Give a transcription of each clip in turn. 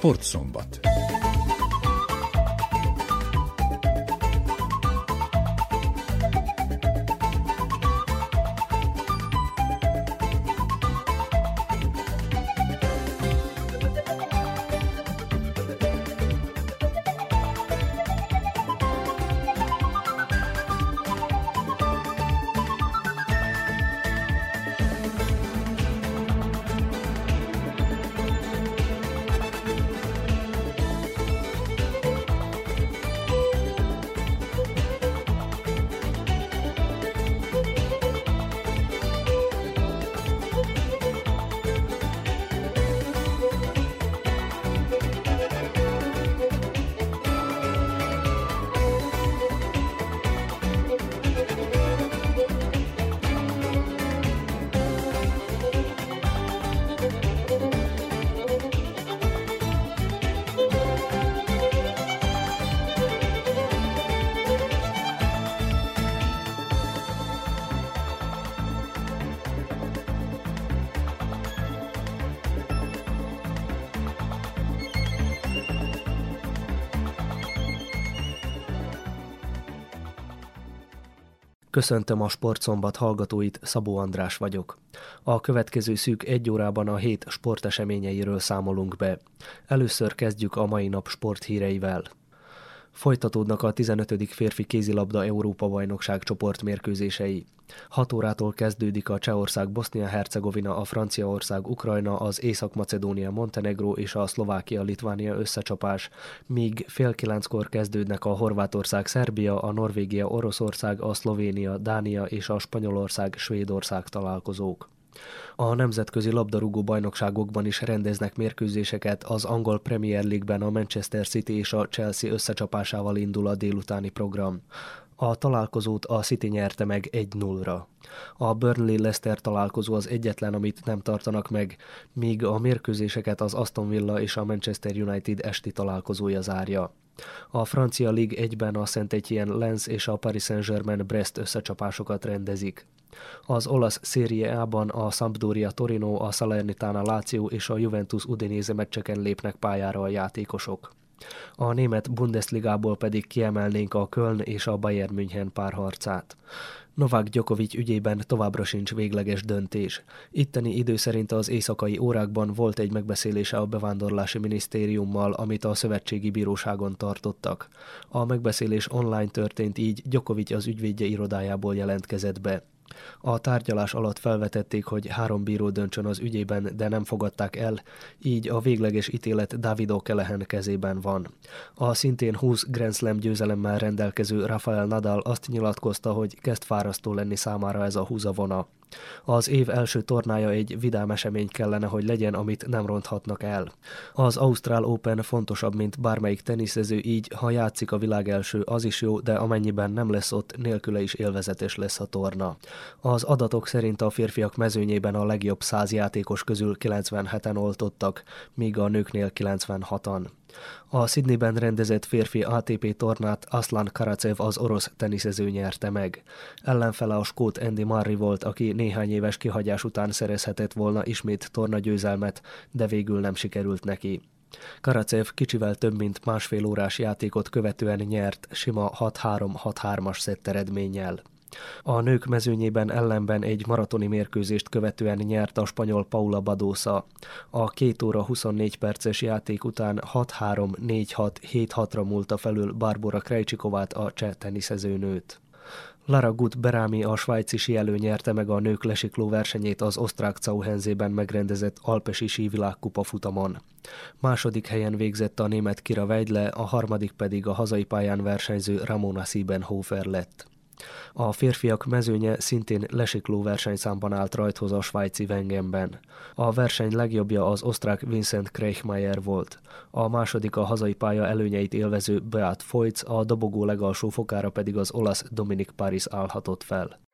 Sportszombat. Köszöntöm a Sportszombat hallgatóit, Szabó András vagyok. A következő szűk egy órában a hét sporteseményeiről számolunk be. Először kezdjük a mai nap sporthíreivel. Folytatódnak a 15. férfi kézilabda Európa-bajnokság csoportmérkőzései. 6 órától kezdődik a Csehország, Bosznia-Hercegovina, a Franciaország, Ukrajna, az Észak-Macedónia, Montenegro és a Szlovákia-Litvánia összecsapás, míg fél kilenckor kezdődnek a Horvátország, Szerbia, a Norvégia, Oroszország, a Szlovénia, Dánia és a Spanyolország, Svédország találkozók. A nemzetközi labdarúgó bajnokságokban is rendeznek mérkőzéseket, az angol Premier League-ben a Manchester City és a Chelsea összecsapásával indul a délutáni program. A találkozót a City nyerte meg 1-0-ra. A Burnley-Leicester találkozó az egyetlen, amit nem tartanak meg, míg a mérkőzéseket az Aston Villa és a Manchester United esti találkozója zárja. A francia Ligue 1-ben a Saint Etienne Lens és a Paris Saint-Germain Brest összecsapásokat rendezik. Az olasz Serie A-ban a Sampdoria Torino, a Salernitana Lazio és a Juventus Udinese meccseken lépnek pályára a játékosok. A német Bundesligából pedig kiemelnénk a Köln és a Bayern München párharcát. Novák Djokovic ügyében továbbra sincs végleges döntés. Itteni idő szerint az éjszakai órákban volt egy megbeszélése a bevándorlási minisztériummal, amit a szövetségi bíróságon tartottak. A megbeszélés online történt így, Djokovic az ügyvédje irodájából jelentkezett be. A tárgyalás alatt felvetették, hogy három bíró döntsön az ügyében, de nem fogadták el, így a végleges ítélet Davido Kelehen kezében van. A szintén 20 Grand Slam győzelemmel rendelkező Rafael Nadal azt nyilatkozta, hogy kezd fárasztó lenni számára ez a húzavona. Az év első tornája egy vidám esemény kellene, hogy legyen, amit nem ronthatnak el. Az Ausztrál Open fontosabb, mint bármelyik teniszező, így ha játszik a világ első, az is jó, de amennyiben nem lesz ott, nélküle is élvezetes lesz a torna. Az adatok szerint a férfiak mezőnyében a legjobb száz játékos közül 97-en oltottak, míg a nőknél 96-an. A Sydneyben rendezett férfi ATP tornát Aslan Karacev az orosz teniszező nyerte meg. Ellenfele a skót Andy Murray volt, aki néhány éves kihagyás után szerezhetett volna ismét tornagyőzelmet, de végül nem sikerült neki. Karacev kicsivel több mint másfél órás játékot követően nyert sima 6-3-6-3-as szett eredménnyel. A nők mezőnyében ellenben egy maratoni mérkőzést követően nyert a spanyol Paula Badosa. A két óra 24 perces játék után 6-3-4-6-7-6-ra múlta felül Barbara Krejcsikovát a cseh teniszezőnőt. Lara Gut Berámi a svájci síelő nyerte meg a nők lesikló versenyét az osztrák Cauhenzében megrendezett Alpesi sívilágkupa futamon. Második helyen végzett a német Kira Weidle, a harmadik pedig a hazai pályán versenyző Ramona Siebenhofer lett. A férfiak mezőnye szintén lesikló versenyszámban állt rajthoz a svájci Wengenben. A verseny legjobbja az osztrák Vincent Kreichmeier volt. A második a hazai pálya előnyeit élvező Beat Feutz, a dobogó legalsó fokára pedig az olasz Dominik Paris állhatott fel.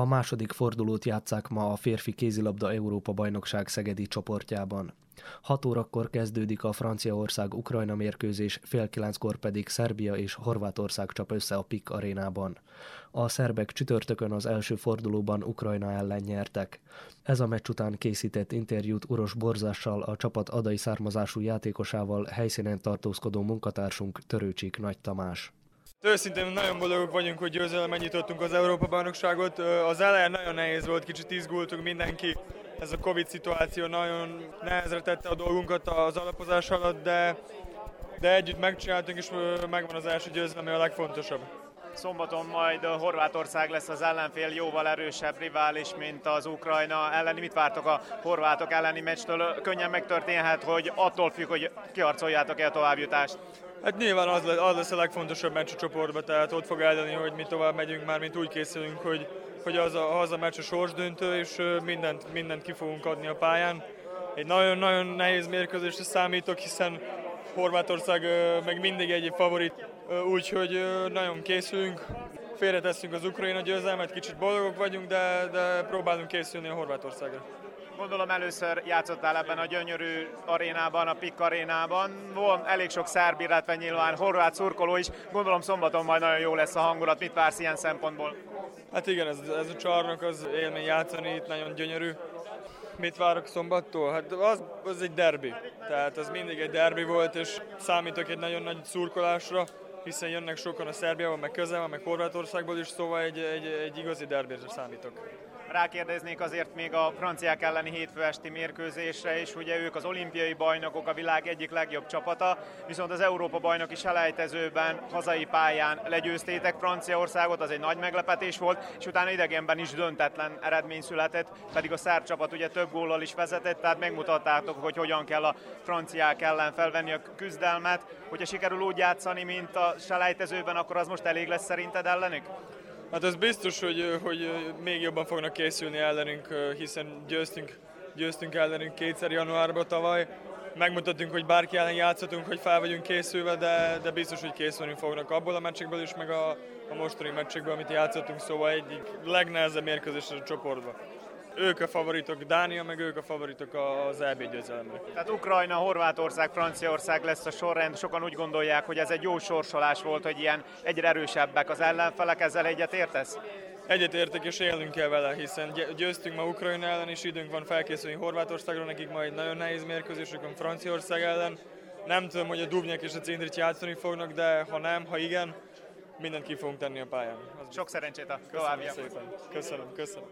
A második fordulót játszák ma a férfi kézilabda Európa bajnokság Szegedi csoportjában. 6 órakor kezdődik a Franciaország-Ukrajna mérkőzés, fél kilenckor pedig Szerbia és Horvátország csap össze a PIK arénában. A szerbek csütörtökön az első fordulóban Ukrajna ellen nyertek. Ez a meccs után készített interjút Uros Borzással, a csapat adai származású játékosával helyszínen tartózkodó munkatársunk Törőcsik Nagy Tamás. Őszintén nagyon boldogok vagyunk, hogy győzelemmel nyitottunk az Európa-bajnokságot. Az elején nagyon nehéz volt, kicsit izgultunk mindenki. Ez a Covid szituáció nagyon nehezre tette a dolgunkat az alapozás alatt, de, de együtt megcsináltunk, és megvan az első győzelem, ami a legfontosabb. Szombaton majd Horvátország lesz az ellenfél, jóval erősebb rivális, mint az Ukrajna elleni. Mit vártok a horvátok elleni meccstől? Könnyen megtörténhet, hogy attól függ, hogy kiharcoljátok-e a továbbjutást. Hát nyilván az lesz, az lesz a legfontosabb meccs a csoportban, tehát ott fog eldönni, hogy mi tovább megyünk, már mint úgy készülünk, hogy, hogy az a haza meccs a sorsdöntő, és mindent, mindent ki fogunk adni a pályán. Egy nagyon-nagyon nehéz mérkőzésre számítok, hiszen Horvátország meg mindig egy favorit, úgyhogy nagyon készülünk. Félretesszünk az Ukrajna győzelmet, kicsit boldogok vagyunk, de, de próbálunk készülni a Horvátországra. Gondolom először játszottál ebben a gyönyörű arénában, a PIK arénában. Van elég sok szerb, illetve nyilván horvát szurkoló is. Gondolom szombaton majd nagyon jó lesz a hangulat. Mit vársz ilyen szempontból? Hát igen, ez, ez a csarnok az élmény játszani itt nagyon gyönyörű. Mit várok szombattól? Hát az, az egy derbi. Tehát az mindig egy derbi volt, és számítok egy nagyon nagy szurkolásra hiszen jönnek sokan a Szerbiában, meg közel meg Horvátországból is, szóval egy, egy, egy igazi derbére számítok. Rákérdeznék azért még a franciák elleni hétfő esti mérkőzésre is, ugye ők az olimpiai bajnokok, a világ egyik legjobb csapata, viszont az Európa bajnoki selejtezőben hazai pályán legyőztétek Franciaországot, az egy nagy meglepetés volt, és utána idegenben is döntetlen eredmény született, pedig a szárd csapat ugye több góllal is vezetett, tehát megmutattátok, hogy hogyan kell a franciák ellen felvenni a küzdelmet. Hogyha sikerül úgy játszani, mint a selejtezőben, akkor az most elég lesz szerinted ellenük? Hát ez biztos, hogy, hogy még jobban fognak készülni ellenünk, hiszen győztünk, győztünk ellenünk kétszer januárban tavaly. Megmutattunk, hogy bárki ellen játszhatunk, hogy fel vagyunk készülve, de, de biztos, hogy készülni fognak abból a meccsekből is, meg a, a mostani meccsekből, amit játszottunk, szóval egyik legnehezebb mérkőzés a csoportban ők a favoritok, Dánia, meg ők a favoritok az EB győzelemre. Tehát Ukrajna, Horvátország, Franciaország lesz a sorrend. Sokan úgy gondolják, hogy ez egy jó sorsolás volt, hogy ilyen egyre erősebbek az ellenfelek. Ezzel egyet értesz? Egyet értek és élnünk kell vele, hiszen győztünk ma Ukrajna ellen, és időnk van felkészülni Horvátországra, nekik majd nagyon nehéz mérkőzésük van Franciaország ellen. Nem tudom, hogy a Dubnyek és a Cindric játszani fognak, de ha nem, ha igen, mindent ki fogunk tenni a pályán. Az Sok szerencsét a Köszönöm szépen. Köszönöm, köszönöm.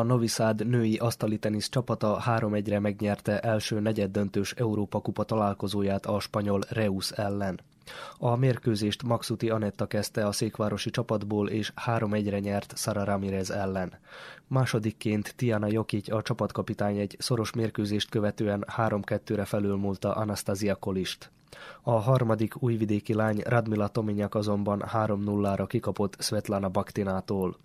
A Noviszád női asztali tenisz csapata 3-1-re megnyerte első negyeddöntős Európa kupa találkozóját a spanyol Reus ellen. A mérkőzést Maxuti Anetta kezdte a székvárosi csapatból, és 3-1-re nyert Sara Ramirez ellen. Másodikként Tiana Jokic a csapatkapitány egy szoros mérkőzést követően 3-2-re felülmúlta Anastasia Kolist. A harmadik újvidéki lány Radmila Tominyak azonban 3-0-ra kikapott Svetlana Baktinától.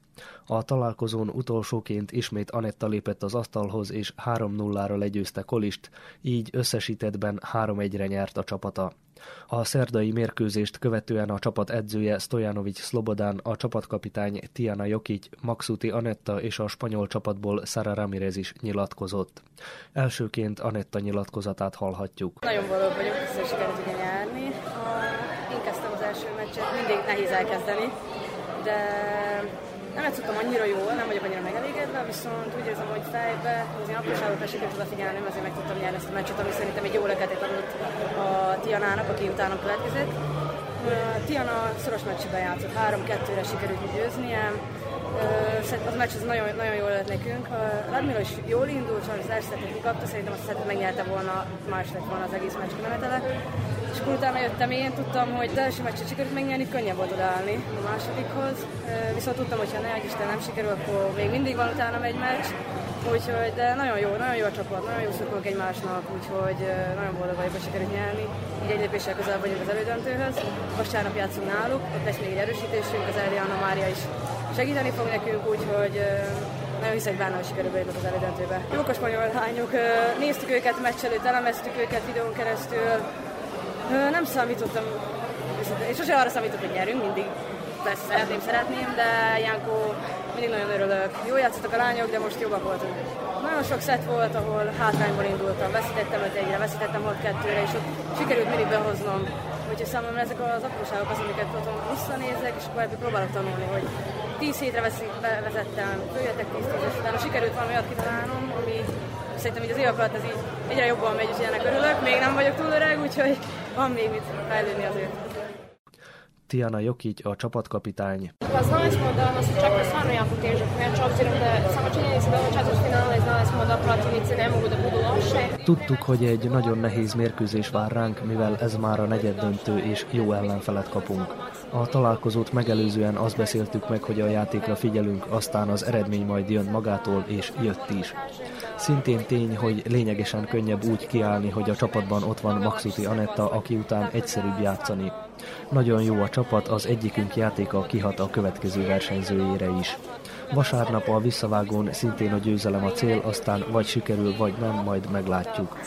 A találkozón utolsóként ismét Anetta lépett az asztalhoz, és 3-0-ra legyőzte Kolist, így összesítettben 3-1-re nyert a csapata. A szerdai mérkőzést követően a csapat edzője Stojanovic Slobodán, a csapatkapitány Tiana Jokic, Maxuti Anetta és a spanyol csapatból Sara Ramirez is nyilatkozott. Elsőként Anetta nyilatkozatát hallhatjuk. Nagyon boldog vagyok, hogy sikerült ugye nyerni. Én kezdtem az első meccset, mindig nehéz elkezdeni, de nem játszottam annyira jól, nem vagyok annyira megelégedve, viszont úgy érzem, hogy fejbe, az én apróságokra sikerült odafigyelni, azért meg tudtam nyerni ezt a meccset, ami szerintem egy jó leketet adott a Tianának, aki utána következett. Tiana szoros meccsben játszott, 3-2-re sikerült győznie, Szerintem az meccs az nagyon, nagyon jól lett nekünk. Radmila is jól indult, sajnos az első szettet kikapta, szerintem azt szettet megnyerte volna, más lett volna az egész meccs kimenetele. És akkor utána jöttem én, tudtam, hogy az első meccset sikerült megnyerni, könnyebb volt odaállni a másodikhoz. Viszont tudtam, hogy ha ne, Isten nem sikerül, akkor még mindig van utána egy meccs. Úgyhogy, de nagyon jó, nagyon jó a csapat, nagyon jó szurkolunk egymásnak, úgyhogy nagyon boldog vagyok, hogy sikerült nyerni. Így egy lépéssel közel vagyunk az elődöntőhöz. Vasárnap játszunk náluk, ott lesz még egy erősítésünk, az Eliana Mária is segíteni fog nekünk, úgyhogy nagyon hiszek benne, hogy sikerül bejutnak az elődöntőbe. Jók a spanyol lányok, néztük őket meccs előtt, elemeztük őket videón keresztül, nem számítottam, és sose arra számítok, hogy nyerünk, mindig persze szeretném, szeretném, de ilyenkor mindig nagyon örülök. Jó játszottak a lányok, de most jobbak voltunk. Nagyon sok szett volt, ahol hátrányból indultam, veszítettem 5 egyre, veszítettem 6 2 és ott sikerült mindig behoznom. Úgyhogy számomra ezek az apróságok az, amiket otthon visszanézek, és akkor ebből próbálok tanulni, hogy 10 hétre vezettem, följöttek 10 10 és utána sikerült valami olyat kitalálnom, ami szerintem így az évek alatt ez így egyre jobban megy, és ennek örülök. Még nem vagyok túl öreg, úgyhogy van még mit fejlődni azért. Tiana Jokic, a csapatkapitány. Tudtuk, hogy egy nagyon nehéz mérkőzés vár ránk, mivel ez már a negyed döntő és jó ellenfelet kapunk. A találkozót megelőzően azt beszéltük meg, hogy a játékra figyelünk, aztán az eredmény majd jön magától, és jött is. Szintén tény, hogy lényegesen könnyebb úgy kiállni, hogy a csapatban ott van Maxuti Anetta, aki után egyszerűbb játszani. Nagyon jó a csapat, az egyikünk játéka kihat a következő versenyzőjére is. Vasárnap a visszavágón szintén a győzelem a cél, aztán vagy sikerül, vagy nem, majd meglátjuk.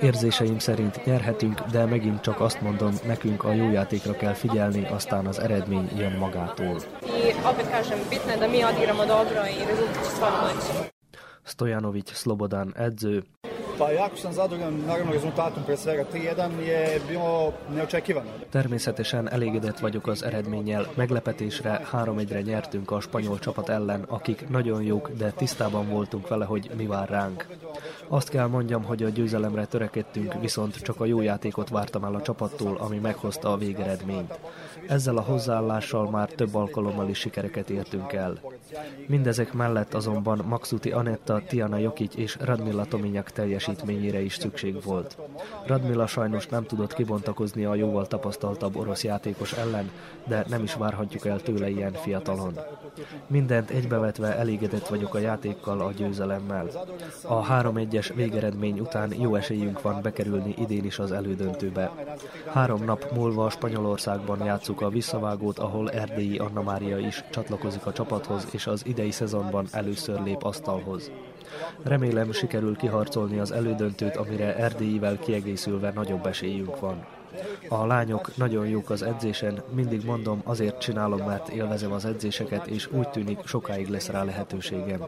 Érzéseim szerint nyerhetünk, de megint csak azt mondom, nekünk a jó játékra kell figyelni, aztán az eredmény jön magától. Stojanović Slobodan edző, Pa jako sam zadovoljan, naravno rezultatom pre svega 3-1 je bilo neočekivano. Természetesen elégedett vagyok az eredménnyel. Meglepetésre 3-1-re nyertünk a spanyol csapat ellen, akik nagyon jók, de tisztában voltunk vele, hogy mi vár ránk. Azt kell mondjam, hogy a győzelemre törekedtünk, viszont csak a jó játékot vártam el a csapattól, ami meghozta a végeredményt. Ezzel a hozzáállással már több alkalommal is sikereket értünk el. Mindezek mellett azonban Maxuti Anetta, Tiana Jokic és Radmila Tominyak teljesítményére is szükség volt. Radmila sajnos nem tudott kibontakozni a jóval tapasztaltabb orosz játékos ellen, de nem is várhatjuk el tőle ilyen fiatalon. Mindent egybevetve elégedett vagyok a játékkal, a győzelemmel. A 3-1-es végeredmény után jó esélyünk van bekerülni idén is az elődöntőbe. Három nap múlva Spanyolországban játszuk a visszavágót, ahol Erdélyi Anna Mária is csatlakozik a csapathoz, és az idei szezonban először lép asztalhoz. Remélem sikerül kiharcolni az elődöntőt, amire Erdélyivel kiegészülve nagyobb esélyünk van. A lányok nagyon jók az edzésen, mindig mondom, azért csinálom, mert élvezem az edzéseket, és úgy tűnik, sokáig lesz rá lehetőségem.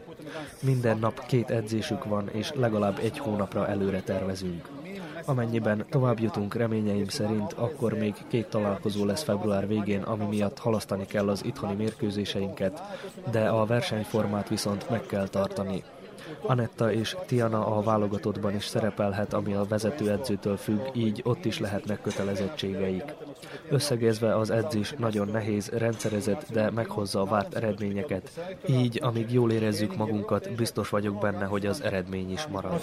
Minden nap két edzésük van, és legalább egy hónapra előre tervezünk. Amennyiben tovább jutunk reményeim szerint, akkor még két találkozó lesz február végén, ami miatt halasztani kell az itthoni mérkőzéseinket, de a versenyformát viszont meg kell tartani. Anetta és Tiana a válogatottban is szerepelhet, ami a vezetőedzőtől függ, így ott is lehetnek kötelezettségeik. Összegezve az edzés nagyon nehéz, rendszerezett, de meghozza a várt eredményeket. Így, amíg jól érezzük magunkat, biztos vagyok benne, hogy az eredmény is marad.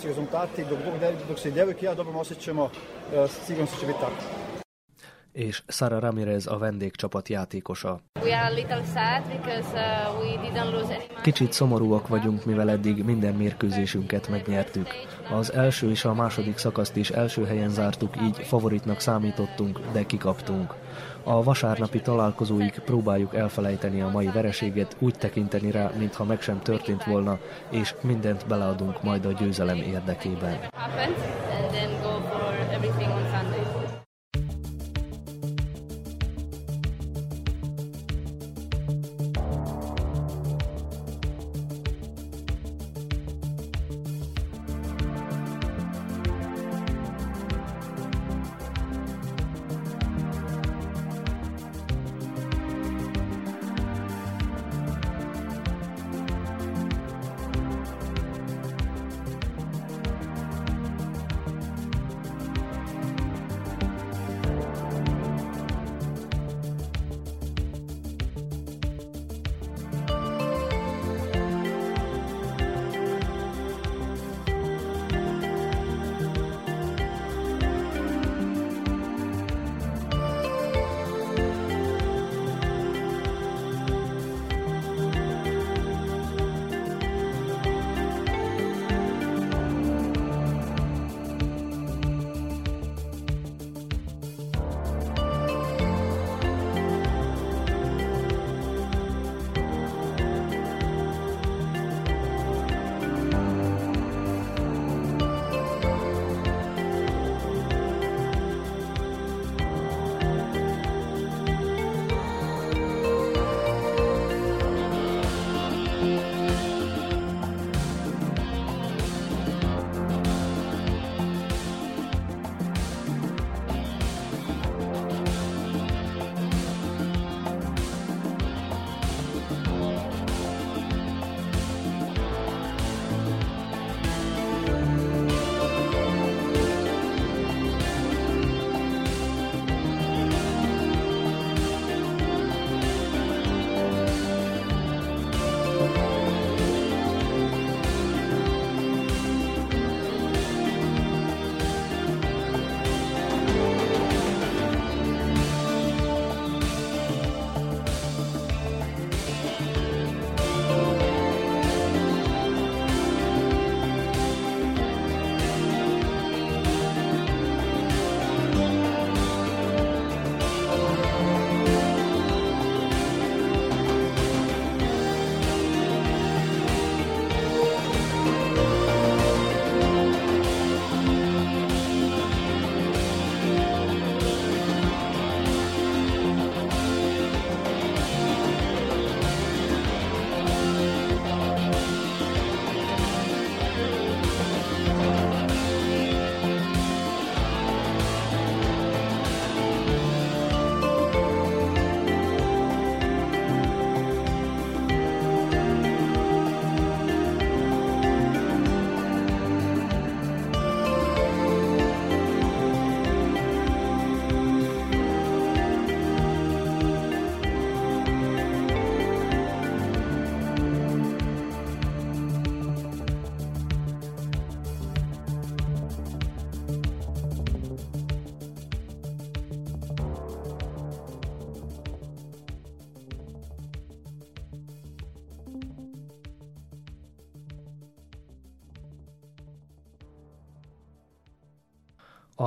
És Sara Ramirez a vendégcsapat játékosa. Kicsit szomorúak vagyunk, mivel eddig minden mérkőzésünket megnyertük. Az első és a második szakaszt is első helyen zártuk, így favoritnak számítottunk, de kikaptunk. A vasárnapi találkozóig próbáljuk elfelejteni a mai vereséget, úgy tekinteni rá, mintha meg sem történt volna, és mindent beleadunk majd a győzelem érdekében.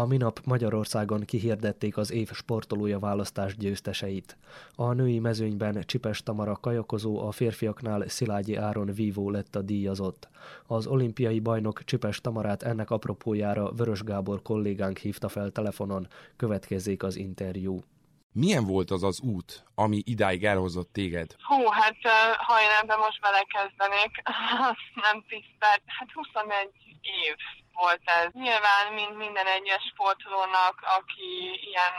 A minap Magyarországon kihirdették az év sportolója választás győzteseit. A női mezőnyben Csipes Tamara kajakozó, a férfiaknál Szilágyi Áron Vívó lett a díjazott. Az olimpiai bajnok Csipes Tamarát ennek apropójára Vörös Gábor kollégánk hívta fel telefonon, következzék az interjú. Milyen volt az az út, ami idáig elhozott téged? Hú, hát ha én ebben most belekezdenék, nem 10 perc, hát 21 év volt ez. Nyilván, mint minden egyes sportolónak, aki ilyen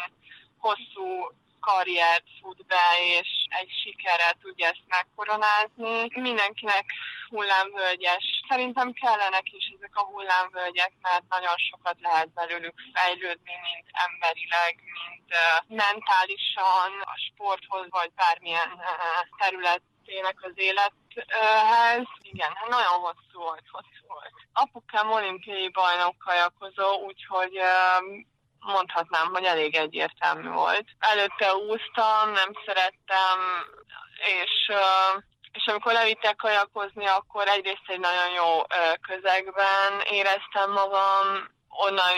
hosszú karriert fut be, és egy sikerrel tudja ezt megkoronázni. Mindenkinek hullámvölgyes szerintem kellenek is ezek a hullámvölgyek, mert nagyon sokat lehet belőlük fejlődni, mint emberileg, mint uh, mentálisan, a sporthoz, vagy bármilyen uh, terület tényleg az élethez. Igen, hát nagyon hosszú volt, hosszú volt. Apukám olimpiai bajnok kajakozó, úgyhogy mondhatnám, hogy elég egyértelmű volt. Előtte úsztam, nem szerettem, és és amikor levittek kajakozni, akkor egyrészt egy nagyon jó közegben éreztem magam, onnan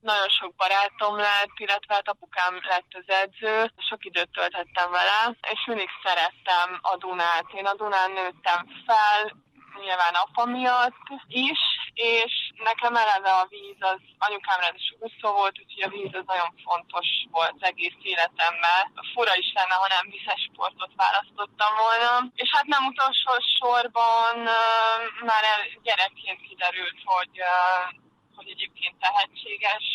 nagyon sok barátom lett, illetve hát apukám lett az edző, sok időt töltettem vele, és mindig szerettem a Dunát. Én a Dunán nőttem fel, nyilván apa miatt is, és nekem eleve a víz az, anyukám is úszó volt, úgyhogy a víz az nagyon fontos volt egész életemben. Fura is lenne, ha nem vizes sportot választottam volna. És hát nem utolsó sorban uh, már gyerekként kiderült, hogy, uh, hogy egyébként tehetséges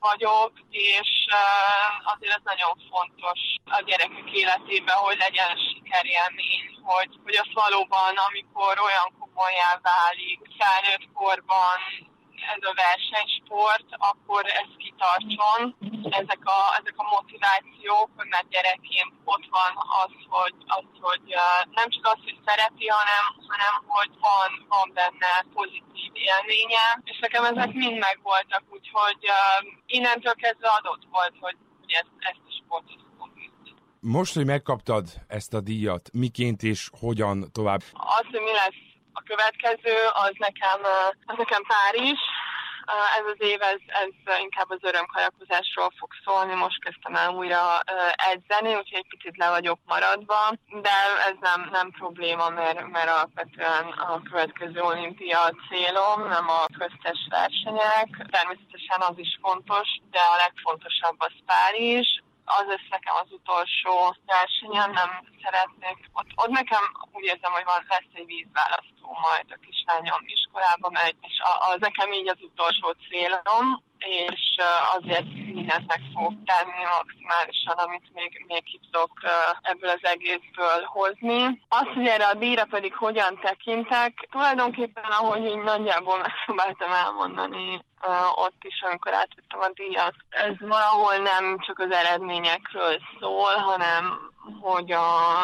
vagyok, és uh, azért ez nagyon fontos a gyerekek életében, hogy legyen sikerélmény, hogy, hogy az valóban, amikor olyan komolyá válik felnőtt korban ez a versenysport, akkor ez kitartson, ezek a, ezek a motivációk, mert gyerekként ott van az, hogy, az, hogy nem csak az, hogy szereti, hanem, hanem hogy van, van benne pozitív élménye, és nekem ezek mind megvoltak, úgyhogy innentől kezdve adott volt, hogy, hogy ezt, ezt a sportot most, hogy megkaptad ezt a díjat, miként és hogyan tovább? Az, hogy mi lesz a következő, az nekem, az nekem Párizs. Ez az év, ez, ez inkább az örömkajakozásról fog szólni, most kezdtem el újra edzeni, úgyhogy egy picit le vagyok maradva, de ez nem, nem probléma, mert, mert alapvetően a következő olimpia a célom, nem a köztes versenyek. Természetesen az is fontos, de a legfontosabb az Párizs, az lesz nekem az utolsó versenyen, nem szeretnék. Ott, ott nekem úgy érzem, hogy van, lesz egy vízválasztó majd a kislányom iskolába megy, és az nekem így az utolsó célom, és azért mindent meg fogok tenni maximálisan, amit még, még ki tudok ebből az egészből hozni. Azt, hogy erre a díjra pedig hogyan tekintek, tulajdonképpen ahogy így nagyjából megpróbáltam elmondani ott is, amikor átvettem a díjat, ez valahol nem csak az eredményekről szól, hanem hogy a,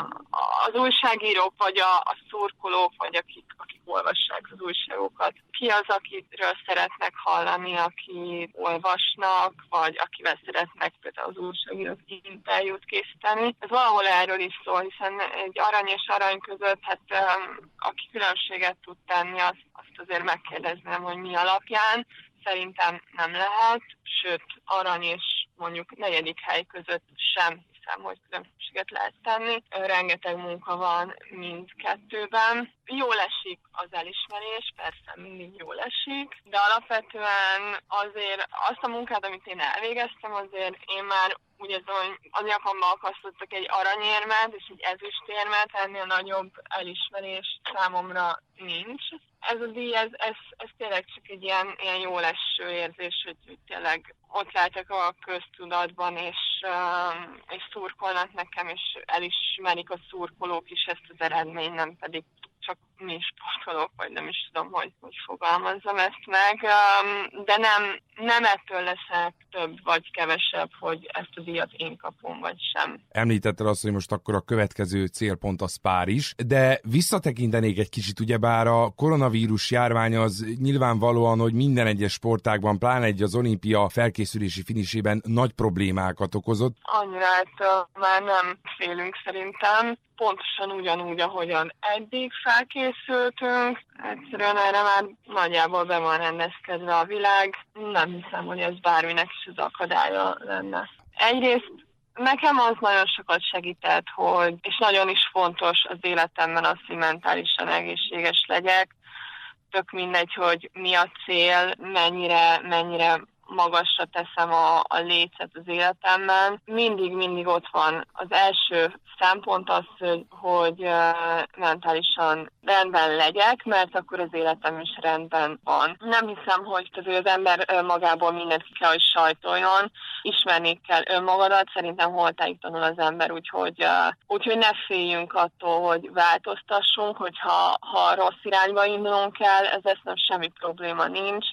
az újságírók, vagy a, a szurkolók, vagy akik, akik olvassák az újságokat, ki az, akiről szeretnek hallani, aki olvasnak, vagy akivel szeretnek például az újságírók interjút készíteni. Ez valahol erről is szól, hiszen egy arany és arany között, hát aki különbséget tud tenni, azt, azt azért megkérdezném, hogy mi alapján. Szerintem nem lehet, sőt, arany és mondjuk negyedik hely között sem hogy különbséget lehet tenni. Rengeteg munka van mindkettőben. Jó esik az elismerés, persze mindig jó esik, de alapvetően azért azt a munkát, amit én elvégeztem, azért én már úgy érzem, hogy a nyakamba akasztottak egy aranyérmet és egy ezüstérmet, ennél nagyobb elismerés számomra nincs. Ez a díj, ez, ez, ez tényleg csak egy ilyen, ilyen jó leső érzés, hogy, hogy tényleg ott lehetek a köztudatban, és, uh, és szurkolnak nekem, és elismerik a szurkolók is ezt az eredményt, nem pedig csak mi sportolók, vagy nem is tudom, hogy, hogy fogalmazzam ezt meg, de nem, nem ettől leszek több vagy kevesebb, hogy ezt a díjat én kapom, vagy sem. Említetted azt, hogy most akkor a következő célpont az Párizs, de visszatekintenék egy kicsit, ugyebár a koronavírus járvány az nyilvánvalóan, hogy minden egyes sportágban, pláne egy az olimpia felkészülési finisében nagy problémákat okozott. Annyira hát már nem félünk szerintem pontosan ugyanúgy, ahogyan eddig felkészültünk. Egyszerűen erre már nagyjából be van rendezkedve a világ. Nem hiszem, hogy ez bárminek is az akadálya lenne. Egyrészt Nekem az nagyon sokat segített, hogy, és nagyon is fontos az életemben az, hogy mentálisan egészséges legyek. Tök mindegy, hogy mi a cél, mennyire, mennyire magasra teszem a, a lécet az életemben. Mindig-mindig ott van. Az első szempont az, hogy, hogy mentálisan rendben legyek, mert akkor az életem is rendben van. Nem hiszem, hogy az ember magából mindent ki kell, hogy sajtoljon, ismerni kell önmagadat, szerintem holtáig tanul az ember, úgyhogy, úgyhogy ne féljünk attól, hogy változtassunk, hogyha ha rossz irányba indulunk el, ez nem semmi probléma nincs,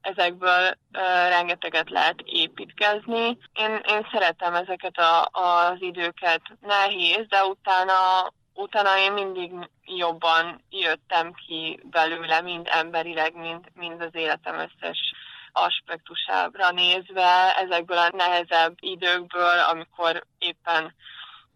ezekből uh, rengeteget lehet építkezni. Én, én szeretem ezeket a, az időket. Nehéz, de utána, utána én mindig jobban jöttem ki belőle, mind emberileg, mind, mind az életem összes aspektusára nézve, ezekből a nehezebb időkből, amikor éppen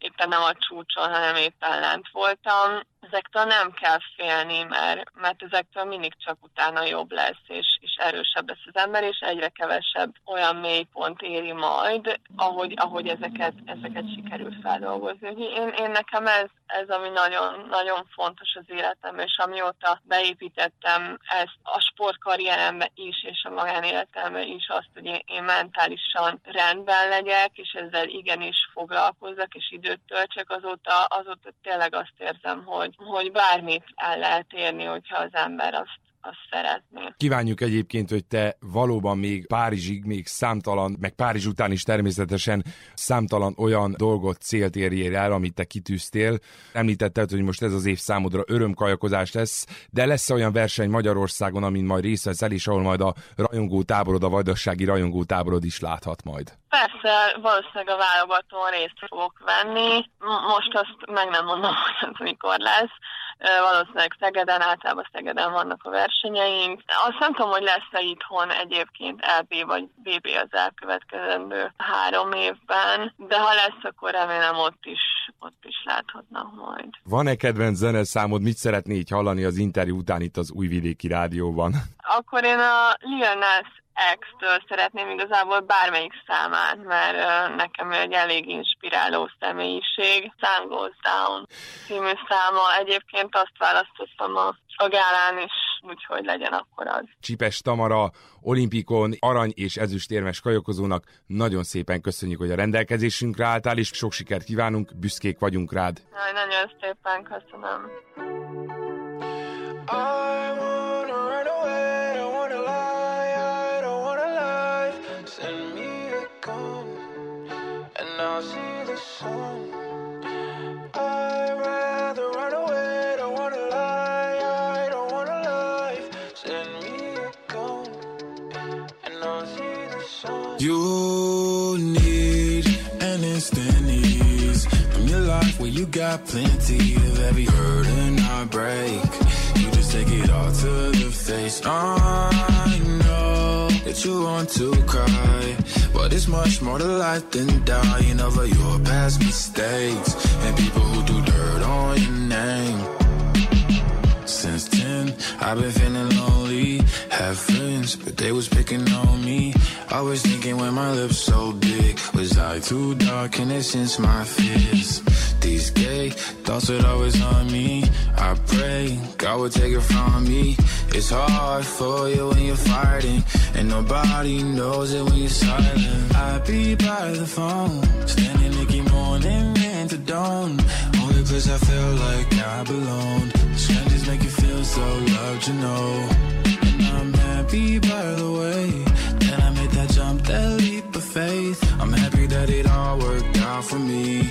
éppen nem a csúcson, hanem éppen lent voltam. Ezektől nem kell félni, mert, mert ezektől mindig csak utána jobb lesz, és, és erősebb lesz az ember, és egyre kevesebb olyan mélypont éri majd, ahogy, ahogy ezeket, ezeket sikerül feldolgozni. Én, én nekem ez, ez, ami nagyon, nagyon fontos az életem, és amióta beépítettem ezt a sportkarrierembe is, és a magánéletembe is azt, hogy én, én mentálisan rendben legyek, és ezzel igenis foglalkozzak, és időt töltsek, azóta, azóta tényleg azt érzem, hogy, hogy bármit el lehet érni, hogyha az ember azt azt szeretné. Kívánjuk egyébként, hogy te valóban még Párizsig, még számtalan, meg Párizs után is természetesen számtalan olyan dolgot, célt érjél el, amit te kitűztél. Említetted, hogy most ez az év számodra örömkajakozás lesz, de lesz olyan verseny Magyarországon, amin majd részt veszel, és ahol majd a rajongó táborod, a vajdasági rajongó táborod is láthat majd. Persze, valószínűleg a válogatón részt fogok venni. Most azt meg nem mondom, hogy mikor lesz valószínűleg Szegeden, általában Szegeden vannak a versenyeink. Azt nem tudom, hogy lesz-e itthon egyébként LB vagy BB az elkövetkezendő három évben, de ha lesz, akkor remélem ott is, ott is láthatnak majd. Van-e kedvenc zeneszámod, mit szeretné így hallani az interjú után itt az Újvidéki Rádióban? Akkor én a Lil Nas X-től szeretném igazából bármelyik számát, mert nekem egy elég inspiráló személyiség. Sun Goes Down című száma. Egyébként azt választottam a, a gálán is, úgyhogy legyen akkor az. Csipes Tamara, olimpikon, arany és ezüstérmes kajokozónak nagyon szépen köszönjük, hogy a rendelkezésünkre álltál, és sok sikert kívánunk, büszkék vagyunk rád. Jaj, nagyon szépen köszönöm. see the sun. I'd rather run away, don't wanna lie. I don't wanna Send me a gun And I see the sun. You need an instant ease From your life where you got plenty Of every hurt and heartbreak. You just take it all to the face. I know that you want to cry, but it's much more to life than dying over your past mistakes and people who do dirt on your name. Since 10, I've been feeling lonely. Have friends, but they was picking on me. I was thinking when my lips so big. Was I too dark and it since my fears? Thoughts would always on me. I pray God would take it from me. It's hard for you when you're fighting, and nobody knows it when you're silent. I be by the phone, standing Nicky morning into dawn. Only place I feel like I belong Strangers make you feel so loved, you know. And I'm happy by the way that I made that jump, that leap of faith. I'm happy that it all worked out for me.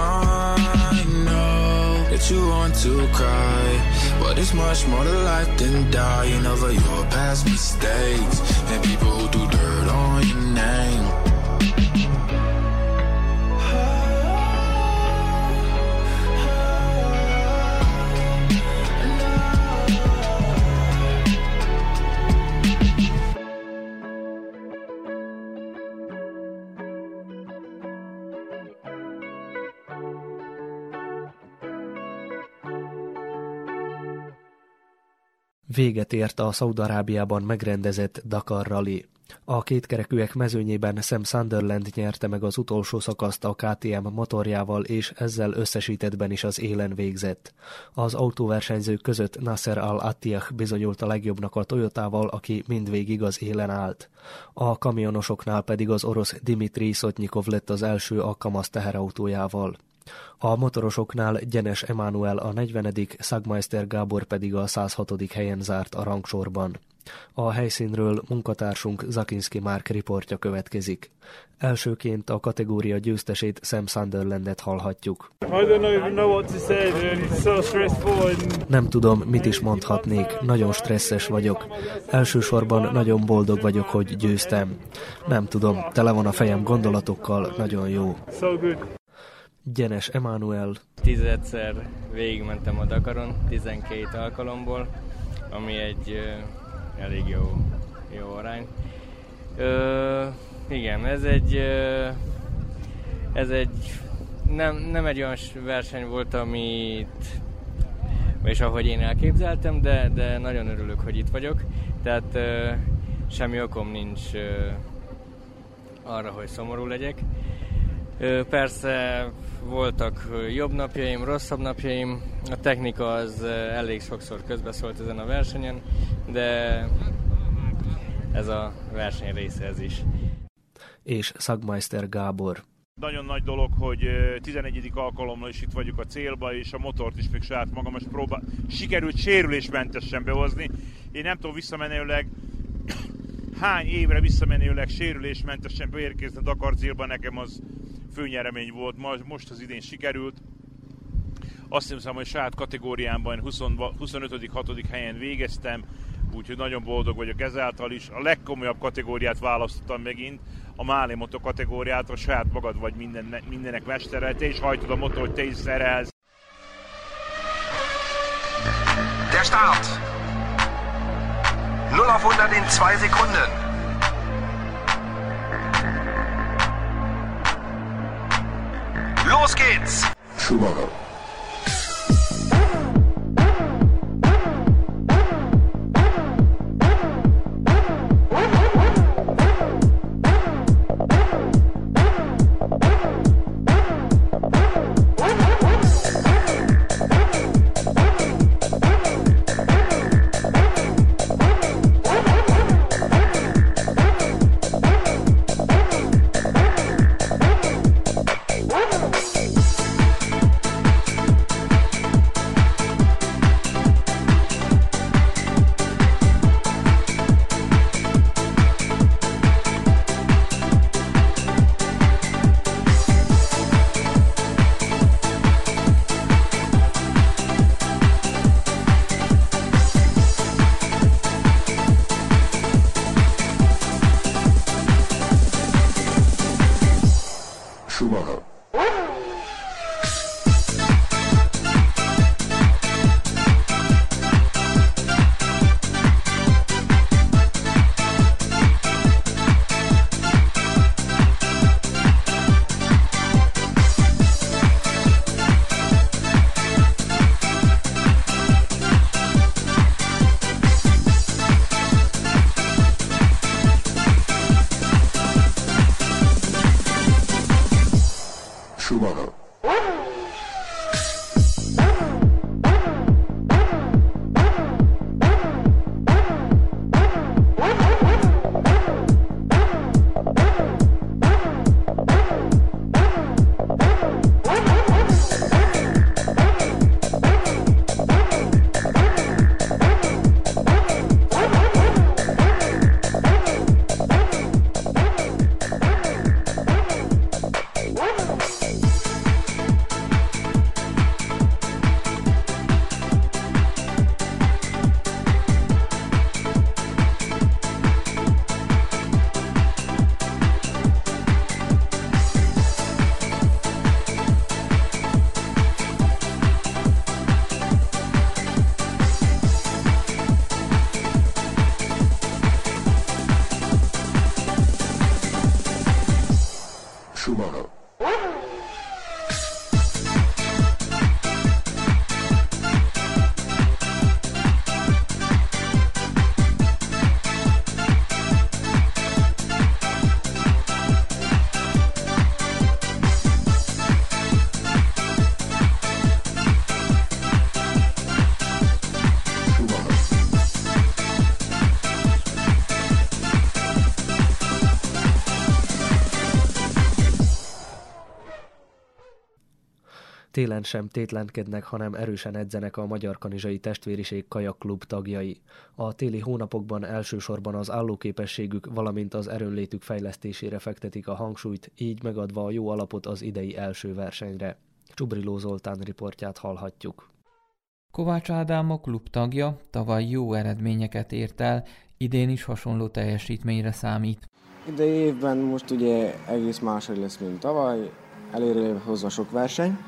I know that you want to cry, but it's much more to life than dying over your past mistakes and people who do dirt on your name. Véget ért a Szaudarábiában megrendezett Dakar Rally. A kétkerekűek mezőnyében Sam Sunderland nyerte meg az utolsó szakaszt a KTM motorjával, és ezzel összesítettben is az élen végzett. Az autóversenyzők között Nasser Al-Attiyah bizonyult a legjobbnak a Toyotával, aki mindvégig az élen állt. A kamionosoknál pedig az orosz Dimitri Szotnyikov lett az első a Kamaz teherautójával. A motorosoknál Gyenes Emanuel a 40., Szagmeister Gábor pedig a 106. helyen zárt a rangsorban. A helyszínről munkatársunk Zakinski Márk riportja következik. Elsőként a kategória győztesét Sam Sunderlandet hallhatjuk. Nem tudom, mit is mondhatnék, nagyon stresszes vagyok. Elsősorban nagyon boldog vagyok, hogy győztem. Nem tudom, tele van a fejem gondolatokkal, nagyon jó. Gyenes Emanuel. Tizedszer végigmentem a Dakaron, 12 alkalomból, ami egy ö, elég jó, jó arány. Ö, igen, ez egy, ö, ez egy nem, nem egy olyan verseny volt, amit és ahogy én elképzeltem, de, de nagyon örülök, hogy itt vagyok. Tehát ö, semmi okom nincs ö, arra, hogy szomorú legyek. Persze voltak jobb napjaim, rosszabb napjaim. A technika az elég sokszor közbeszólt ezen a versenyen, de ez a verseny része ez is. És Szagmeister Gábor. Nagyon nagy dolog, hogy 11. alkalommal is itt vagyok a célba, és a motort is még saját magam is próbál. Sikerült sérülésmentesen behozni. Én nem tudom visszamenőleg hány évre visszamenőleg sérülésmentesen beérkezni a Dakar célba, nekem az főnyeremény volt, most az idén sikerült. Azt hiszem, hogy saját kategóriámban 20, 25. 6. helyen végeztem, úgyhogy nagyon boldog vagyok ezáltal is. A legkomolyabb kategóriát választottam megint, a Máli Moto kategóriát, a saját magad vagy minden, mindenek mestere, te is hajtod a motor, hogy te is szerelsz. Der Start. 0 auf 100 in 2 Sekunden. Los geht's! Schumacher. Télen sem tétlenkednek, hanem erősen edzenek a Magyar Kanizsai Testvériség Kajakklub tagjai. A téli hónapokban elsősorban az állóképességük, valamint az erőnlétük fejlesztésére fektetik a hangsúlyt, így megadva a jó alapot az idei első versenyre. Csubriló Zoltán riportját hallhatjuk. Kovács Ádám a klub tagja, tavaly jó eredményeket ért el, idén is hasonló teljesítményre számít. Idei évben most ugye egész máshogy lesz, mint tavaly, elérő hozva sok verseny,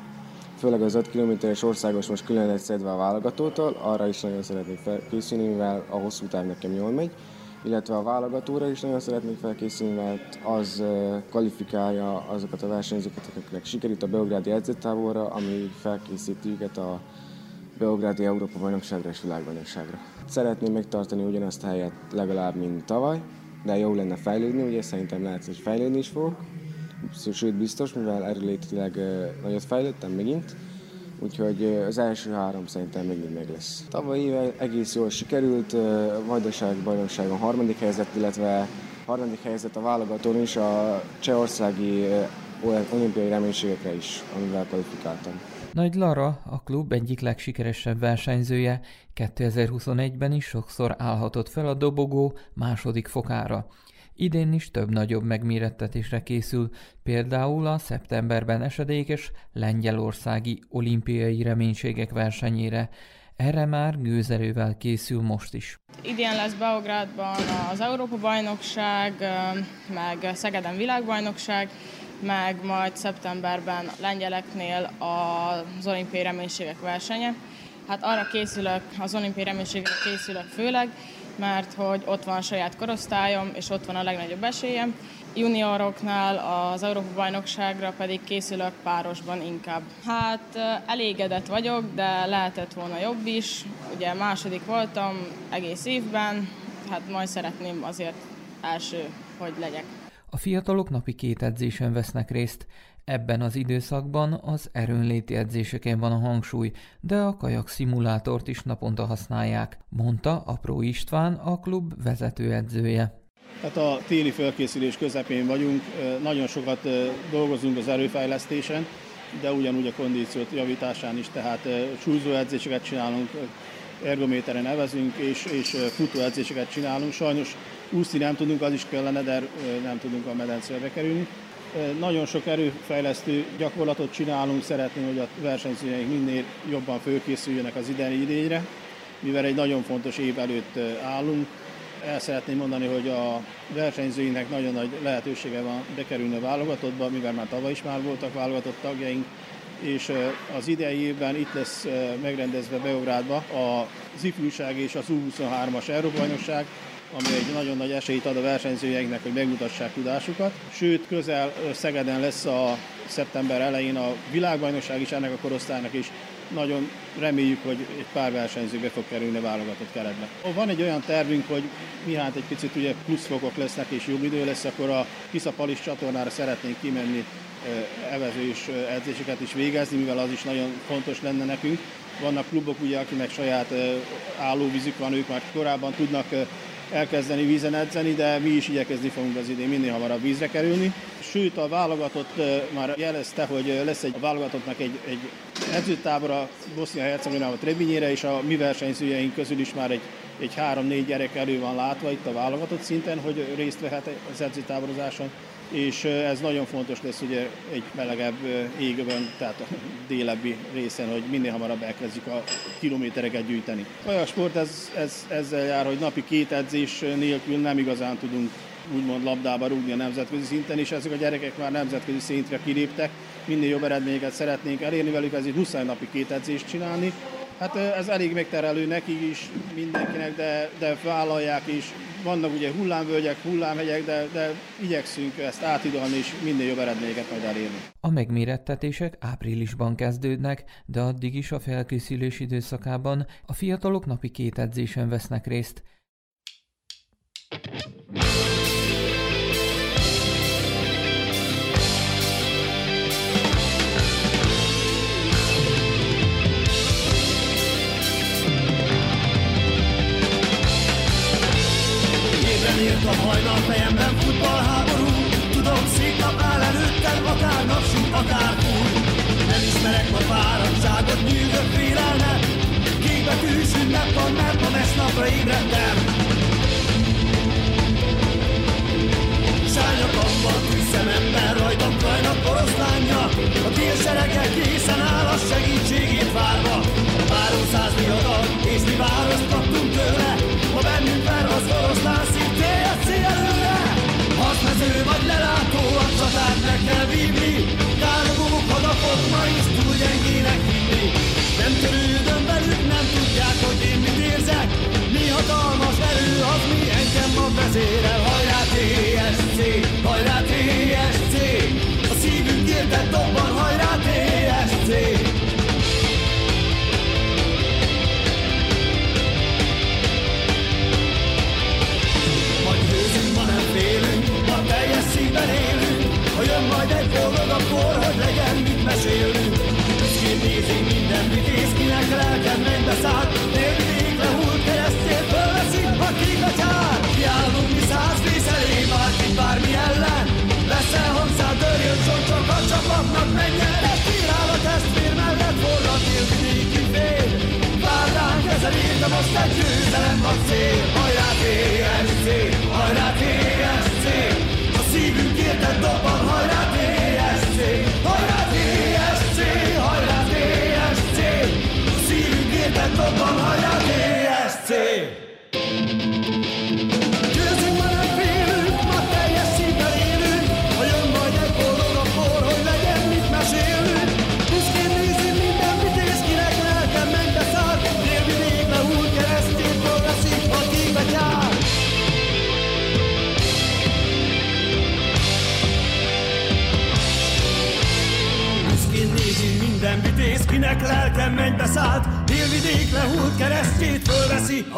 főleg az 5 kilométeres országos most külön egy szedve a válogatótól, arra is nagyon szeretnék felkészülni, mivel a hosszú táv nekem jól megy, illetve a válogatóra is nagyon szeretnék felkészülni, mert az kvalifikálja azokat a versenyzőket, akiknek sikerült a Beográdi edzőtáborra, ami felkészíti őket a Beográdi Európa bajnokságra és világbajnokságra. Szeretném megtartani ugyanazt a helyet legalább, mint tavaly, de jó lenne fejlődni, ugye szerintem lehet, hogy fejlődni is fogok. Sőt, biztos, mivel erőlétileg nagyot fejlődtem megint, úgyhogy az első három szerintem megint meg lesz. Tavaly éve egész jól sikerült, Vajdaság bajnokságon harmadik helyzet, illetve harmadik helyzet a válogatón is a csehországi olimpiai reménységekre is, amivel kvalifikáltam. Nagy Lara, a klub egyik legsikeresebb versenyzője, 2021-ben is sokszor állhatott fel a dobogó második fokára. Idén is több nagyobb megmérettetésre készül, például a szeptemberben esedékes lengyelországi olimpiai reménységek versenyére. Erre már gőzerővel készül most is. Idén lesz Beográdban az Európa-bajnokság, meg Szegeden világbajnokság, meg majd szeptemberben lengyeleknél az olimpiai reménységek versenye. Hát arra készülök, az olimpiai reménységre készülök főleg, mert hogy ott van a saját korosztályom, és ott van a legnagyobb esélyem. Junioroknál az Európa-bajnokságra pedig készülök párosban inkább. Hát elégedett vagyok, de lehetett volna jobb is. Ugye második voltam egész évben, hát majd szeretném azért első, hogy legyek. A fiatalok napi két edzésen vesznek részt. Ebben az időszakban az erőnléti edzéseken van a hangsúly, de a kajak szimulátort is naponta használják, mondta Apró István, a klub vezetőedzője. Tehát a téli felkészülés közepén vagyunk, nagyon sokat dolgozunk az erőfejlesztésen, de ugyanúgy a kondíciót javításán is, tehát súlyzó edzéseket csinálunk, ergométeren nevezünk, és, és futóedzéseket csinálunk. Sajnos úszni nem tudunk, az is kellene, de nem tudunk a medencébe kerülni. Nagyon sok erőfejlesztő gyakorlatot csinálunk, szeretném, hogy a versenyzőjeink minél jobban fölkészüljenek az idei idényre, mivel egy nagyon fontos év előtt állunk. El szeretném mondani, hogy a versenyzőinknek nagyon nagy lehetősége van bekerülni a válogatottba, mivel már tavaly is már voltak válogatott tagjaink, és az idei évben itt lesz megrendezve Beográdba az ifjúság és az U23-as Európa-bajnokság, ami egy nagyon nagy esélyt ad a versenyzőjeinknek, hogy megmutassák tudásukat. Sőt, közel Szegeden lesz a szeptember elején a világbajnokság is ennek a korosztálynak is. Nagyon reméljük, hogy egy pár versenyző be fog kerülni a válogatott keretbe. Van egy olyan tervünk, hogy mihány egy picit ugye pluszfokok lesznek és jobb idő lesz, akkor a Kiszapalis csatornára szeretnénk kimenni evezős edzéseket is végezni, mivel az is nagyon fontos lenne nekünk. Vannak klubok, ugye, akinek saját állóvízük van, ők már korábban tudnak elkezdeni vízen edzeni, de mi is igyekezni fogunk az idén minél hamarabb vízre kerülni. Sőt, a válogatott már jelezte, hogy lesz egy a válogatottnak egy, egy edzőtábora Bosznia-Hercegovinában Trebinyére, és a mi versenyzőjeink közül is már egy, egy három-négy gyerek elő van látva itt a válogatott szinten, hogy részt vehet az edzőtáborozáson és ez nagyon fontos lesz ugye egy melegebb égben, tehát a délebbi részen, hogy minél hamarabb elkezdjük a kilométereket gyűjteni. A sport ez, ez, ezzel jár, hogy napi két edzés nélkül nem igazán tudunk úgymond labdába rúgni a nemzetközi szinten, és ezek a gyerekek már nemzetközi szintre kiléptek, minél jobb eredményeket szeretnénk elérni velük, ezért 20 napi két edzést csinálni, Hát ez elég megterelő neki is, mindenkinek, de, de vállalják is. Vannak ugye hullámvölgyek, hullámhegyek, de, de igyekszünk ezt átidalni és minél jobb eredményeket majd elérni. A megmérettetések áprilisban kezdődnek, de addig is a felkészülés időszakában a fiatalok napi két edzésen vesznek részt.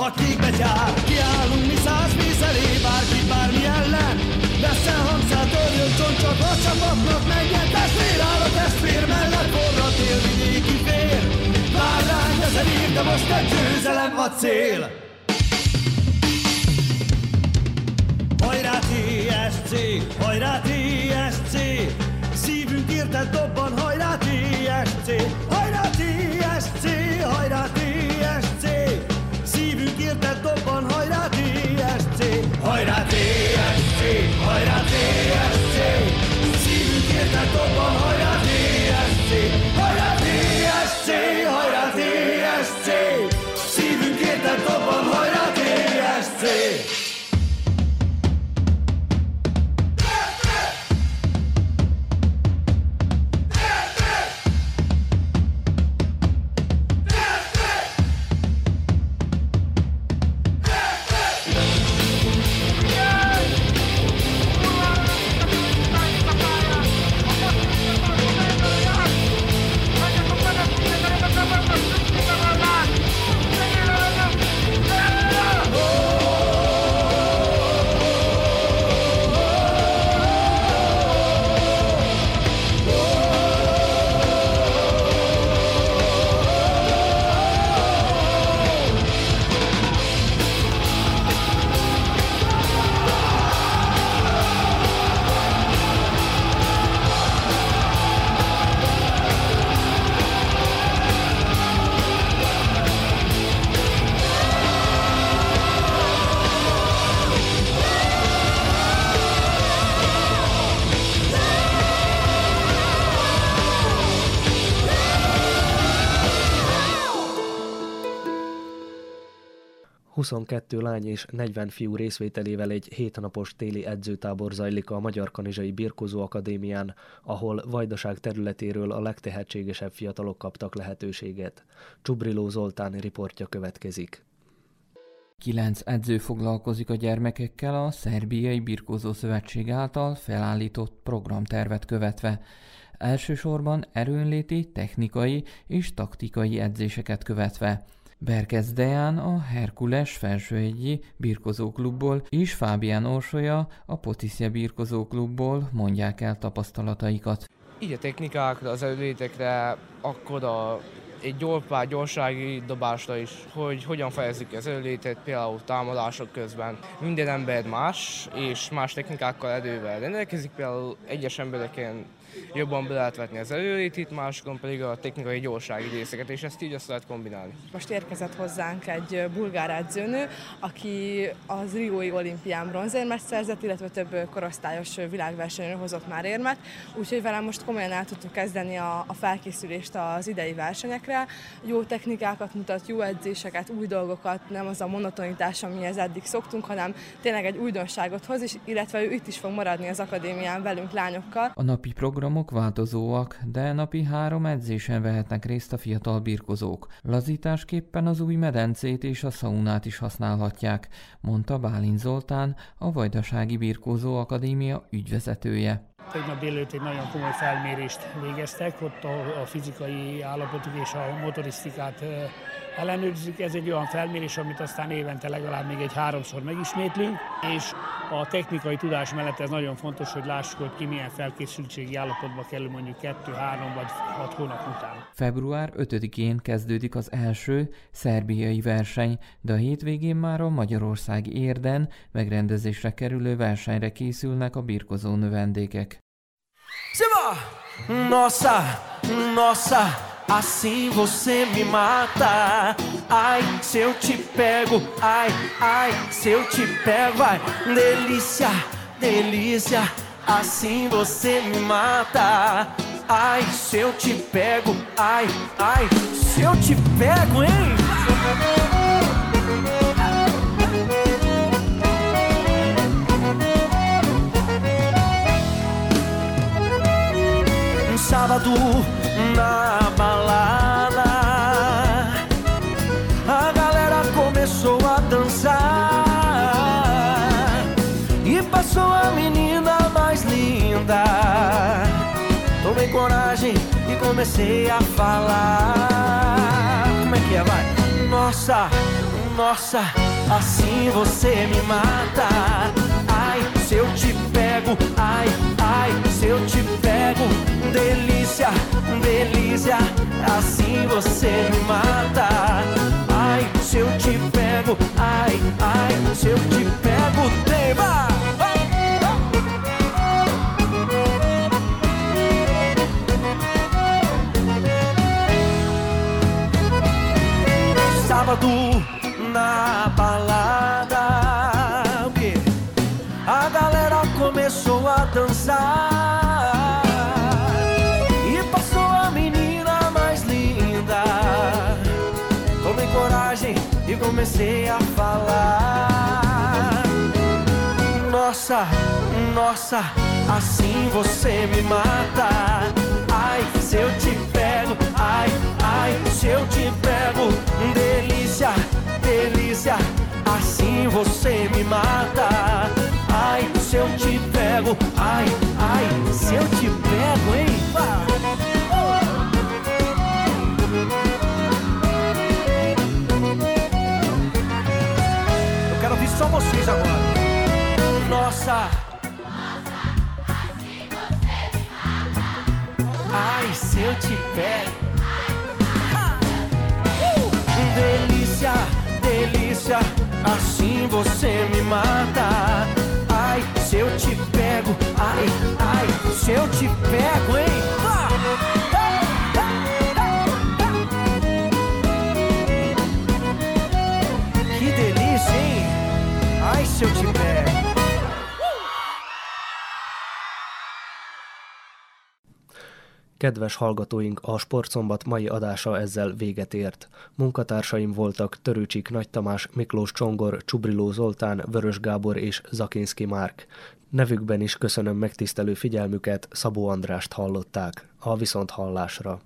A kékbe gyár Kiállunk mi száz mész elé, bárki bármi ellen. Veszel hangszál, törjön csak a csapatnak menjen Testvér áll a testvér mellett, forra délvidéki fér Vár ránk ezer év, de most egy győzelem a cél. Hajrá TSC, hajrá TSC Szívünk érted dobban, Hajrá TSC, 22 lány és 40 fiú részvételével egy hétnapos téli edzőtábor zajlik a Magyar Kanizsai Birkozó Akadémián, ahol Vajdaság területéről a legtehetségesebb fiatalok kaptak lehetőséget. Csubriló Zoltán riportja következik. Kilenc edző foglalkozik a gyermekekkel a Szerbiai Birkózó Szövetség által felállított programtervet követve. Elsősorban erőnléti, technikai és taktikai edzéseket követve. Berkez Deán a Herkules felsőegyi birkozóklubból és Fábián Orsolya a Potiszja birkozóklubból mondják el tapasztalataikat. Így a technikákra, az erőlétekre, akkor a egy gyorpár, gyorsági dobásra is, hogy hogyan fejezzük az előlétet, például támadások közben. Minden ember más, és más technikákkal erővel rendelkezik, például egyes embereken jobban be lehet vetni az előrétit, másokon pedig a technikai gyorsági részeket, és ezt így össze lehet kombinálni. Most érkezett hozzánk egy bulgár edzőnő, aki az Riói olimpián bronzérmet szerzett, illetve több korosztályos világversenyen hozott már érmet, úgyhogy velem most komolyan el tudtuk kezdeni a, a felkészülést az idei versenyekre. Jó technikákat mutat, jó edzéseket, új dolgokat, nem az a monotonitás, amihez eddig szoktunk, hanem tényleg egy újdonságot hoz, és illetve ő itt is fog maradni az akadémián velünk lányokkal. A napi program programok változóak, de napi három edzésen vehetnek részt a fiatal birkozók. Lazításképpen az új medencét és a szaunát is használhatják, mondta Bálint Zoltán, a Vajdasági Birkózó Akadémia ügyvezetője. Tegnap délőtt egy nagyon komoly felmérést végeztek, ott a, a fizikai állapotuk és a motorisztikát ellenőrizzük. Ez egy olyan felmérés, amit aztán évente legalább még egy háromszor megismétlünk, és a technikai tudás mellett ez nagyon fontos, hogy lássuk, hogy ki milyen felkészültségi állapotba kerül mondjuk 2-3 vagy 6 hónap után. Február 5-én kezdődik az első szerbiai verseny, de a hétvégén már a Magyarország érden megrendezésre kerülő versenyre készülnek a birkozó növendékek. Siva! Nossa, nossa, Assim você me mata. Ai, se eu te pego, ai, ai, se eu te pego, vai. Delícia, delícia. Assim você me mata. Ai, se eu te pego, ai, ai, se eu te pego, hein? Sábado na balada. A galera começou a dançar e passou a menina mais linda. Tomei coragem e comecei a falar. Como é que é, vai? Nossa, nossa, assim você me mata. Ai, se eu te pego, ai, ai, se eu te pego, delícia delícia, assim você me mata. Ai, se eu te pego, ai, ai, se eu te pego, tema. Sábado na balada, comecei a falar. Nossa, nossa, assim você me mata. Ai, se eu te pego, ai, ai, se eu te pego, delícia, delícia, assim você me mata. Ai, se eu te pego, ai, ai, se eu te pego, hein? Kedves hallgatóink, a Sportszombat mai adása ezzel véget ért. Munkatársaim voltak Törőcsik Nagy Tamás, Miklós Csongor, Csubriló Zoltán, Vörös Gábor és Zakinski Márk. Nevükben is köszönöm megtisztelő figyelmüket, Szabó Andrást hallották. A viszont hallásra.